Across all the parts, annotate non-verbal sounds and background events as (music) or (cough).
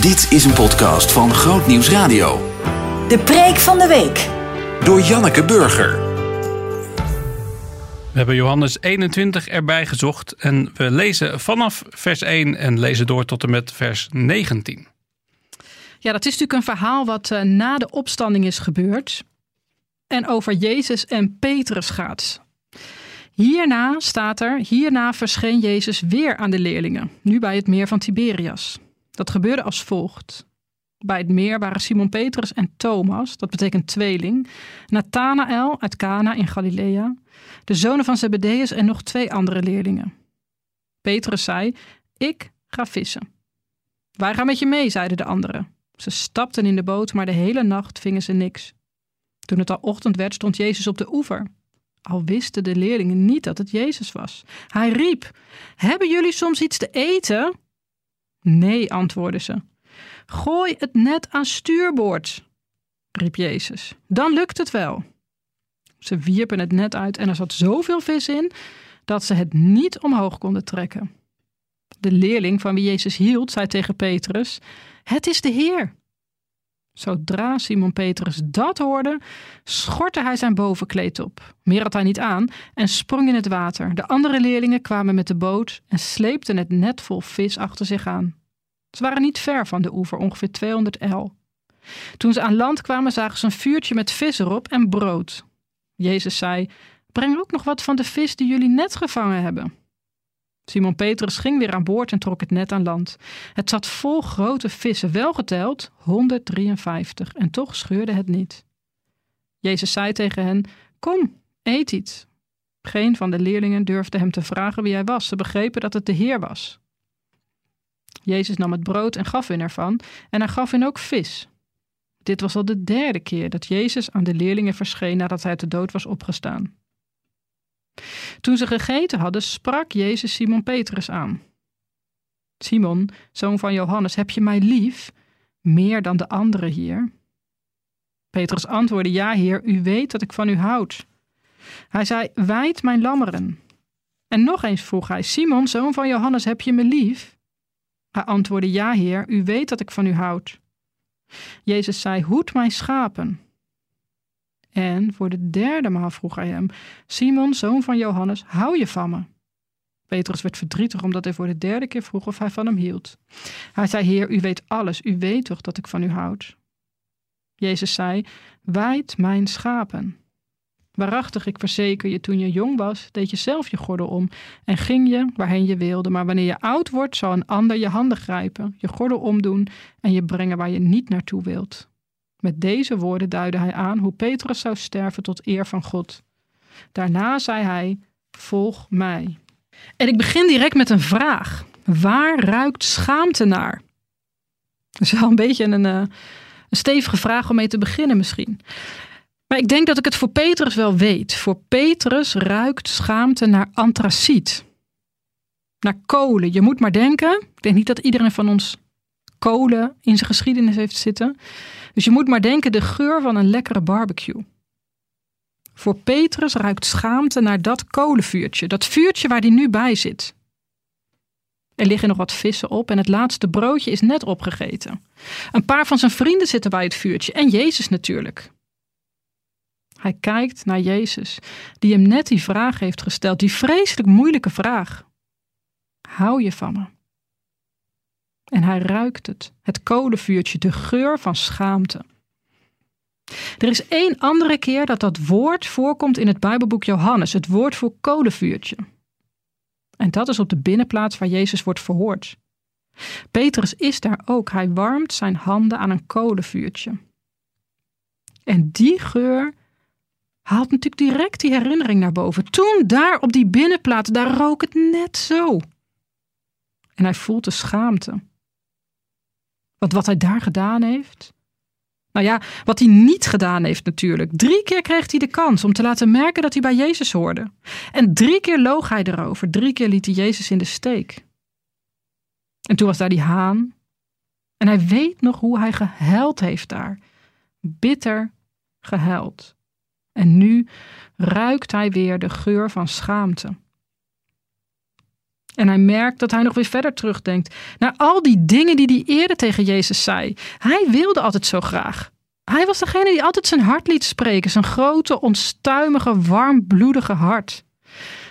Dit is een podcast van Groot Nieuws Radio. De preek van de week. Door Janneke Burger. We hebben Johannes 21 erbij gezocht en we lezen vanaf vers 1 en lezen door tot en met vers 19. Ja, dat is natuurlijk een verhaal wat uh, na de opstanding is gebeurd en over Jezus en Petrus gaat. Hierna staat er, hierna verscheen Jezus weer aan de leerlingen, nu bij het meer van Tiberias. Dat gebeurde als volgt. Bij het meer waren Simon Petrus en Thomas, dat betekent tweeling, Nathanael uit Cana in Galilea, de zonen van Zebedeus en nog twee andere leerlingen. Petrus zei: Ik ga vissen. Wij gaan met je mee, zeiden de anderen. Ze stapten in de boot, maar de hele nacht vingen ze niks. Toen het al ochtend werd, stond Jezus op de oever. Al wisten de leerlingen niet dat het Jezus was. Hij riep: Hebben jullie soms iets te eten? Nee, antwoordden ze. Gooi het net aan stuurboord, riep Jezus. Dan lukt het wel. Ze wierpen het net uit en er zat zoveel vis in dat ze het niet omhoog konden trekken. De leerling van wie Jezus hield, zei tegen Petrus: Het is de Heer. Zodra Simon Petrus dat hoorde, schortte hij zijn bovenkleed op. Meer had hij niet aan en sprong in het water. De andere leerlingen kwamen met de boot en sleepten het net vol vis achter zich aan. Ze waren niet ver van de oever, ongeveer 200 el. Toen ze aan land kwamen, zagen ze een vuurtje met vis erop en brood. Jezus zei: Breng ook nog wat van de vis die jullie net gevangen hebben. Simon Petrus ging weer aan boord en trok het net aan land. Het zat vol grote vissen, wel geteld 153, en toch scheurde het niet. Jezus zei tegen hen: Kom, eet iets. Geen van de leerlingen durfde hem te vragen wie hij was. Ze begrepen dat het de Heer was. Jezus nam het brood en gaf hun ervan, en hij gaf hen ook vis. Dit was al de derde keer dat Jezus aan de leerlingen verscheen nadat hij uit de dood was opgestaan. Toen ze gegeten hadden, sprak Jezus Simon Petrus aan. Simon, zoon van Johannes, heb je mij lief, meer dan de anderen hier? Petrus antwoordde, ja heer, u weet dat ik van u houd. Hij zei, wijd mijn lammeren. En nog eens vroeg hij, Simon, zoon van Johannes, heb je me lief? Hij antwoordde, ja heer, u weet dat ik van u houd. Jezus zei, hoed mijn schapen. En voor de derde maal vroeg hij hem: Simon, zoon van Johannes, hou je van me? Petrus werd verdrietig omdat hij voor de derde keer vroeg of hij van hem hield. Hij zei: Heer, u weet alles, u weet toch dat ik van u houd? Jezus zei: Wijd mijn schapen. Waarachtig, ik verzeker je, toen je jong was, deed je zelf je gordel om en ging je waarheen je wilde. Maar wanneer je oud wordt, zal een ander je handen grijpen, je gordel omdoen en je brengen waar je niet naartoe wilt. Met deze woorden duidde hij aan hoe Petrus zou sterven tot eer van God. Daarna zei hij: Volg mij. En ik begin direct met een vraag: Waar ruikt schaamte naar? Dat is wel een beetje een, eh, een stevige vraag om mee te beginnen, misschien. Maar ik denk dat ik het voor Petrus wel weet. Voor Petrus ruikt schaamte naar antraciet. Naar kolen. Je moet maar denken. Ik denk niet dat iedereen van ons kolen in zijn geschiedenis heeft zitten. Dus je moet maar denken de geur van een lekkere barbecue. Voor Petrus ruikt schaamte naar dat kolenvuurtje, dat vuurtje waar hij nu bij zit. Er liggen nog wat vissen op en het laatste broodje is net opgegeten. Een paar van zijn vrienden zitten bij het vuurtje en Jezus natuurlijk. Hij kijkt naar Jezus, die hem net die vraag heeft gesteld, die vreselijk moeilijke vraag. Hou je van me? En hij ruikt het, het kolenvuurtje, de geur van schaamte. Er is één andere keer dat dat woord voorkomt in het Bijbelboek Johannes, het woord voor kolenvuurtje. En dat is op de binnenplaats waar Jezus wordt verhoord. Petrus is daar ook. Hij warmt zijn handen aan een kolenvuurtje. En die geur haalt natuurlijk direct die herinnering naar boven. Toen daar op die binnenplaats, daar rook het net zo. En hij voelt de schaamte. Want wat hij daar gedaan heeft. Nou ja, wat hij niet gedaan heeft natuurlijk. Drie keer kreeg hij de kans om te laten merken dat hij bij Jezus hoorde. En drie keer loog hij erover. Drie keer liet hij Jezus in de steek. En toen was daar die haan. En hij weet nog hoe hij gehuild heeft daar. Bitter gehuild. En nu ruikt hij weer de geur van schaamte. En hij merkt dat hij nog weer verder terugdenkt naar al die dingen die hij eerder tegen Jezus zei. Hij wilde altijd zo graag. Hij was degene die altijd zijn hart liet spreken, zijn grote, onstuimige, warmbloedige hart.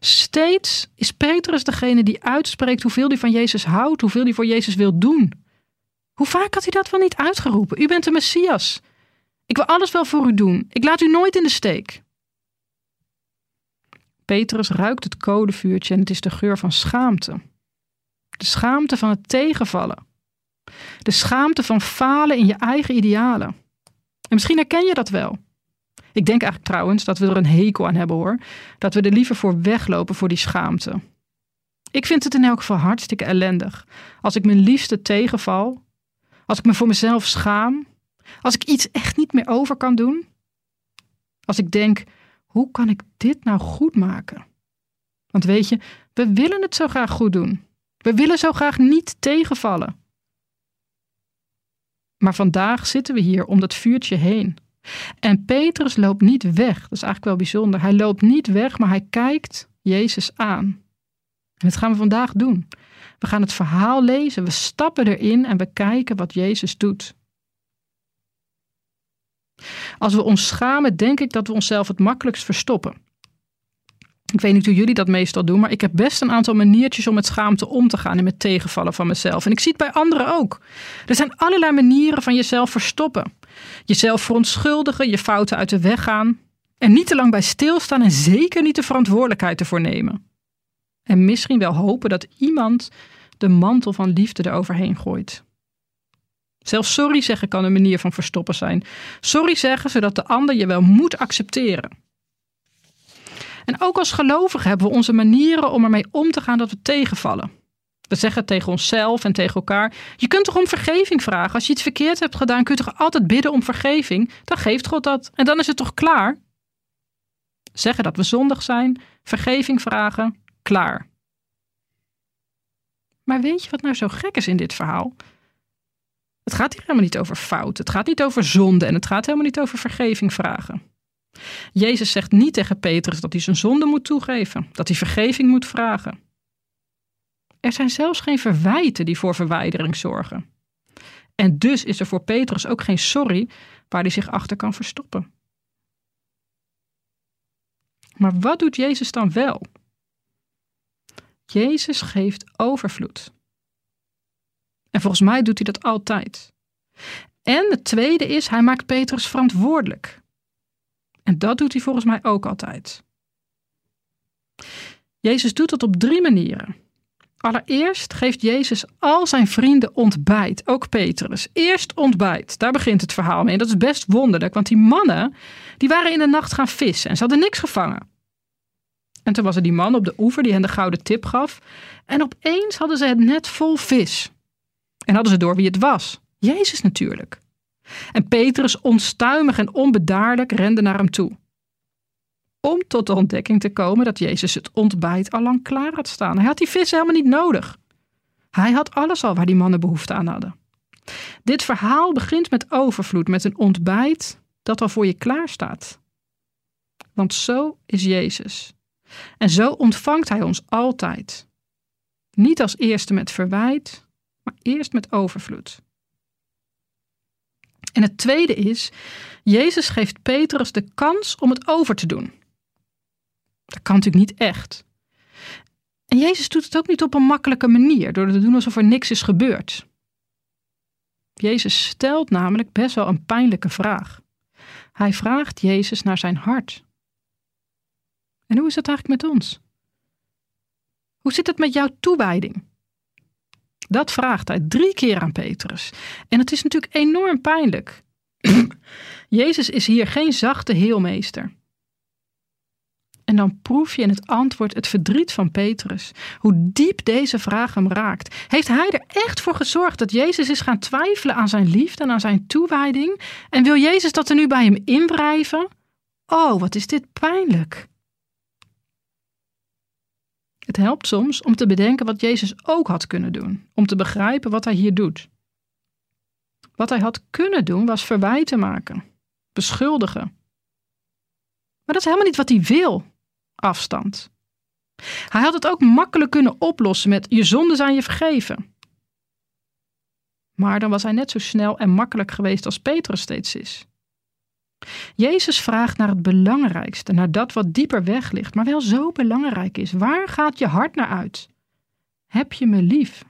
Steeds is Petrus degene die uitspreekt hoeveel hij van Jezus houdt, hoeveel hij voor Jezus wil doen. Hoe vaak had hij dat wel niet uitgeroepen? U bent de Messias. Ik wil alles wel voor u doen. Ik laat u nooit in de steek. Petrus ruikt het kolenvuurtje en het is de geur van schaamte. De schaamte van het tegenvallen. De schaamte van falen in je eigen idealen. En misschien herken je dat wel. Ik denk eigenlijk trouwens dat we er een hekel aan hebben hoor. Dat we er liever voor weglopen voor die schaamte. Ik vind het in elk geval hartstikke ellendig. Als ik mijn liefste tegenval. Als ik me voor mezelf schaam. Als ik iets echt niet meer over kan doen. Als ik denk, hoe kan ik dit nou goed maken? Want weet je, we willen het zo graag goed doen. We willen zo graag niet tegenvallen. Maar vandaag zitten we hier om dat vuurtje heen. En Petrus loopt niet weg. Dat is eigenlijk wel bijzonder. Hij loopt niet weg, maar hij kijkt Jezus aan. En dat gaan we vandaag doen. We gaan het verhaal lezen, we stappen erin en we kijken wat Jezus doet. Als we ons schamen, denk ik dat we onszelf het makkelijkst verstoppen. Ik weet niet hoe jullie dat meestal doen, maar ik heb best een aantal maniertjes om met schaamte om te gaan en met tegenvallen van mezelf. En ik zie het bij anderen ook. Er zijn allerlei manieren van jezelf verstoppen. Jezelf verontschuldigen, je fouten uit de weg gaan. En niet te lang bij stilstaan en zeker niet de verantwoordelijkheid ervoor nemen. En misschien wel hopen dat iemand de mantel van liefde eroverheen gooit. Zelfs sorry zeggen kan een manier van verstoppen zijn. Sorry zeggen zodat de ander je wel moet accepteren. En ook als gelovigen hebben we onze manieren om ermee om te gaan dat we tegenvallen. We zeggen tegen onszelf en tegen elkaar: Je kunt toch om vergeving vragen? Als je iets verkeerd hebt gedaan, kun je toch altijd bidden om vergeving? Dan geeft God dat. En dan is het toch klaar? Zeggen dat we zondig zijn, vergeving vragen, klaar. Maar weet je wat nou zo gek is in dit verhaal? Het gaat hier helemaal niet over fout. Het gaat niet over zonde en het gaat helemaal niet over vergeving vragen. Jezus zegt niet tegen Petrus dat hij zijn zonde moet toegeven, dat hij vergeving moet vragen. Er zijn zelfs geen verwijten die voor verwijdering zorgen. En dus is er voor Petrus ook geen sorry waar hij zich achter kan verstoppen. Maar wat doet Jezus dan wel? Jezus geeft overvloed. En volgens mij doet hij dat altijd. En het tweede is, hij maakt Petrus verantwoordelijk. En dat doet hij volgens mij ook altijd. Jezus doet dat op drie manieren. Allereerst geeft Jezus al zijn vrienden ontbijt, ook Petrus. Eerst ontbijt, daar begint het verhaal mee. En dat is best wonderlijk, want die mannen die waren in de nacht gaan vissen en ze hadden niks gevangen. En toen was er die man op de oever die hen de gouden tip gaf. En opeens hadden ze het net vol vis. En hadden ze door wie het was. Jezus natuurlijk. En Petrus, onstuimig en onbedaarlijk, rende naar hem toe. Om tot de ontdekking te komen dat Jezus het ontbijt al lang klaar had staan. Hij had die vis helemaal niet nodig. Hij had alles al waar die mannen behoefte aan hadden. Dit verhaal begint met overvloed, met een ontbijt dat al voor je klaar staat. Want zo is Jezus. En zo ontvangt Hij ons altijd. Niet als eerste met verwijt, maar eerst met overvloed. En het tweede is, Jezus geeft Petrus de kans om het over te doen. Dat kan natuurlijk niet echt. En Jezus doet het ook niet op een makkelijke manier, door te doen alsof er niks is gebeurd. Jezus stelt namelijk best wel een pijnlijke vraag. Hij vraagt Jezus naar zijn hart. En hoe is het eigenlijk met ons? Hoe zit het met jouw toewijding? Dat vraagt hij drie keer aan Petrus. En het is natuurlijk enorm pijnlijk. (clears throat) Jezus is hier geen zachte heelmeester. En dan proef je in het antwoord het verdriet van Petrus. Hoe diep deze vraag hem raakt. Heeft hij er echt voor gezorgd dat Jezus is gaan twijfelen aan zijn liefde en aan zijn toewijding? En wil Jezus dat er nu bij hem inblijven? Oh, wat is dit pijnlijk. Het helpt soms om te bedenken wat Jezus ook had kunnen doen, om te begrijpen wat hij hier doet. Wat hij had kunnen doen was verwijten maken, beschuldigen. Maar dat is helemaal niet wat hij wil, afstand. Hij had het ook makkelijk kunnen oplossen met je zonden zijn je vergeven. Maar dan was hij net zo snel en makkelijk geweest als Petrus steeds is. Jezus vraagt naar het belangrijkste, naar dat wat dieper weg ligt, maar wel zo belangrijk is. Waar gaat je hart naar uit? Heb je me lief?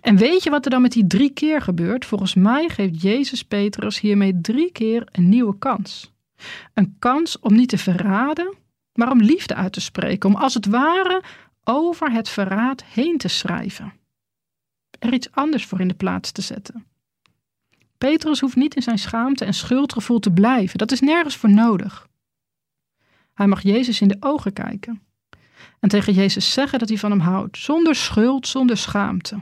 En weet je wat er dan met die drie keer gebeurt? Volgens mij geeft Jezus Petrus hiermee drie keer een nieuwe kans. Een kans om niet te verraden, maar om liefde uit te spreken, om als het ware over het verraad heen te schrijven. Er iets anders voor in de plaats te zetten. Petrus hoeft niet in zijn schaamte en schuldgevoel te blijven. Dat is nergens voor nodig. Hij mag Jezus in de ogen kijken en tegen Jezus zeggen dat hij van hem houdt, zonder schuld, zonder schaamte.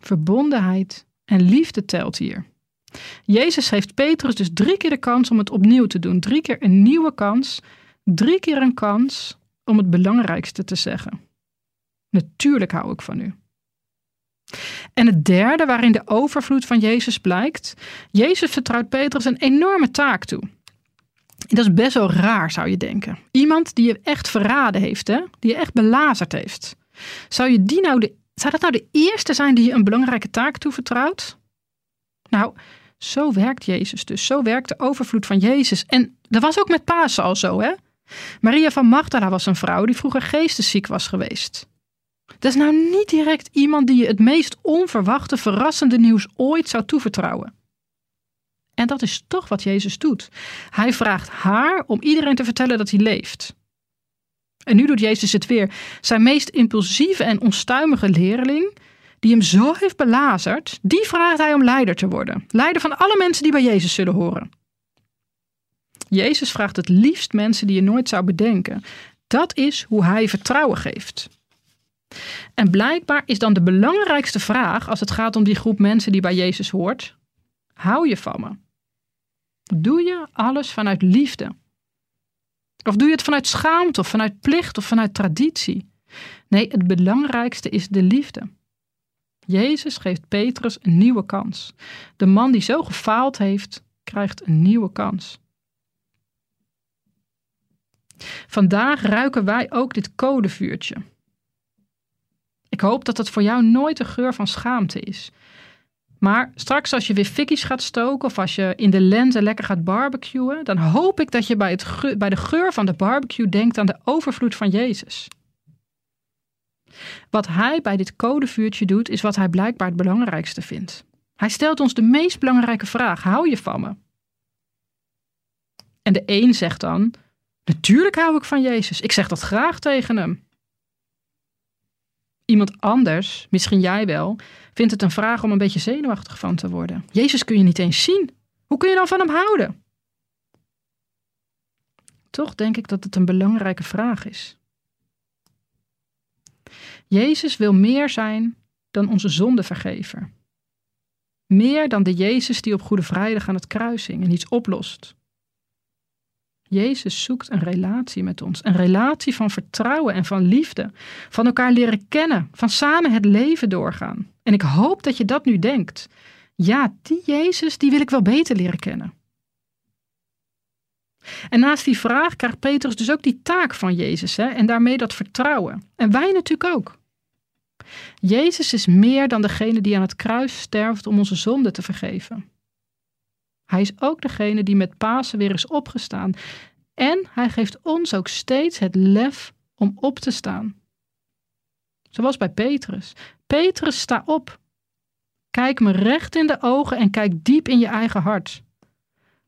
Verbondenheid en liefde telt hier. Jezus geeft Petrus dus drie keer de kans om het opnieuw te doen. Drie keer een nieuwe kans. Drie keer een kans om het belangrijkste te zeggen. Natuurlijk hou ik van u. En het derde, waarin de overvloed van Jezus blijkt. Jezus vertrouwt Petrus een enorme taak toe. Dat is best wel raar, zou je denken. Iemand die je echt verraden heeft, hè? die je echt belazerd heeft. Zou, je die nou de, zou dat nou de eerste zijn die je een belangrijke taak toevertrouwt? Nou, zo werkt Jezus dus. Zo werkt de overvloed van Jezus. En dat was ook met Pasen al zo, hè? Maria van Magdala was een vrouw die vroeger geestesziek was geweest. Dat is nou niet direct iemand die je het meest onverwachte, verrassende nieuws ooit zou toevertrouwen. En dat is toch wat Jezus doet. Hij vraagt haar om iedereen te vertellen dat hij leeft. En nu doet Jezus het weer. Zijn meest impulsieve en onstuimige leerling, die hem zo heeft belazerd, die vraagt hij om leider te worden. Leider van alle mensen die bij Jezus zullen horen. Jezus vraagt het liefst mensen die je nooit zou bedenken. Dat is hoe hij vertrouwen geeft. En blijkbaar is dan de belangrijkste vraag als het gaat om die groep mensen die bij Jezus hoort: hou je van me? Doe je alles vanuit liefde? Of doe je het vanuit schaamte of vanuit plicht of vanuit traditie? Nee, het belangrijkste is de liefde. Jezus geeft Petrus een nieuwe kans. De man die zo gefaald heeft, krijgt een nieuwe kans. Vandaag ruiken wij ook dit codevuurtje. Ik hoop dat het voor jou nooit een geur van schaamte is. Maar straks als je weer fikkies gaat stoken of als je in de lente lekker gaat barbecuen, dan hoop ik dat je bij, het bij de geur van de barbecue denkt aan de overvloed van Jezus. Wat hij bij dit codevuurtje doet, is wat hij blijkbaar het belangrijkste vindt. Hij stelt ons de meest belangrijke vraag: hou je van me? En de een zegt dan: Natuurlijk hou ik van Jezus. Ik zeg dat graag tegen hem. Iemand anders, misschien jij wel, vindt het een vraag om een beetje zenuwachtig van te worden. Jezus kun je niet eens zien. Hoe kun je dan van hem houden? Toch denk ik dat het een belangrijke vraag is. Jezus wil meer zijn dan onze zondevergever. Meer dan de Jezus die op Goede Vrijdag aan het kruis hing en iets oplost. Jezus zoekt een relatie met ons. Een relatie van vertrouwen en van liefde. Van elkaar leren kennen. Van samen het leven doorgaan. En ik hoop dat je dat nu denkt. Ja, die Jezus, die wil ik wel beter leren kennen. En naast die vraag krijgt Petrus dus ook die taak van Jezus. Hè? En daarmee dat vertrouwen. En wij natuurlijk ook. Jezus is meer dan degene die aan het kruis sterft om onze zonde te vergeven. Hij is ook degene die met Pasen weer is opgestaan. En hij geeft ons ook steeds het lef om op te staan. Zoals bij Petrus. Petrus, sta op. Kijk me recht in de ogen en kijk diep in je eigen hart.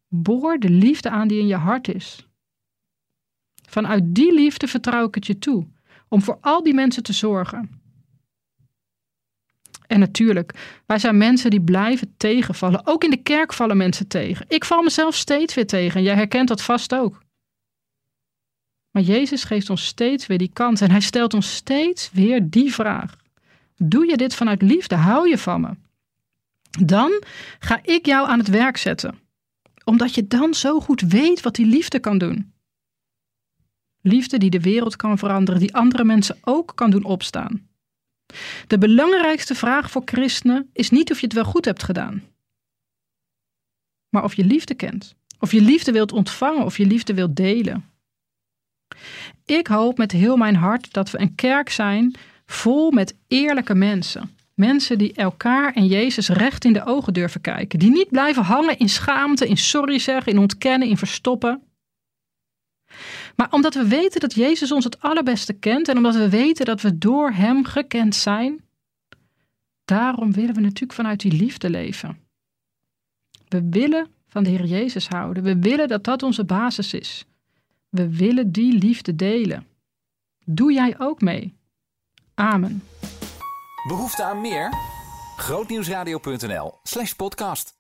Boor de liefde aan die in je hart is. Vanuit die liefde vertrouw ik het je toe, om voor al die mensen te zorgen. En natuurlijk, wij zijn mensen die blijven tegenvallen. Ook in de kerk vallen mensen tegen. Ik val mezelf steeds weer tegen en jij herkent dat vast ook. Maar Jezus geeft ons steeds weer die kans en hij stelt ons steeds weer die vraag. Doe je dit vanuit liefde? Hou je van me? Dan ga ik jou aan het werk zetten. Omdat je dan zo goed weet wat die liefde kan doen. Liefde die de wereld kan veranderen, die andere mensen ook kan doen opstaan. De belangrijkste vraag voor christenen is niet of je het wel goed hebt gedaan, maar of je liefde kent. Of je liefde wilt ontvangen of je liefde wilt delen. Ik hoop met heel mijn hart dat we een kerk zijn vol met eerlijke mensen. Mensen die elkaar en Jezus recht in de ogen durven kijken. Die niet blijven hangen in schaamte, in sorry zeggen, in ontkennen, in verstoppen. Maar omdat we weten dat Jezus ons het allerbeste kent en omdat we weten dat we door Hem gekend zijn, daarom willen we natuurlijk vanuit die liefde leven. We willen van de Heer Jezus houden. We willen dat dat onze basis is. We willen die liefde delen. Doe jij ook mee? Amen. Behoefte aan meer? Grootnieuwsradio.nl slash podcast.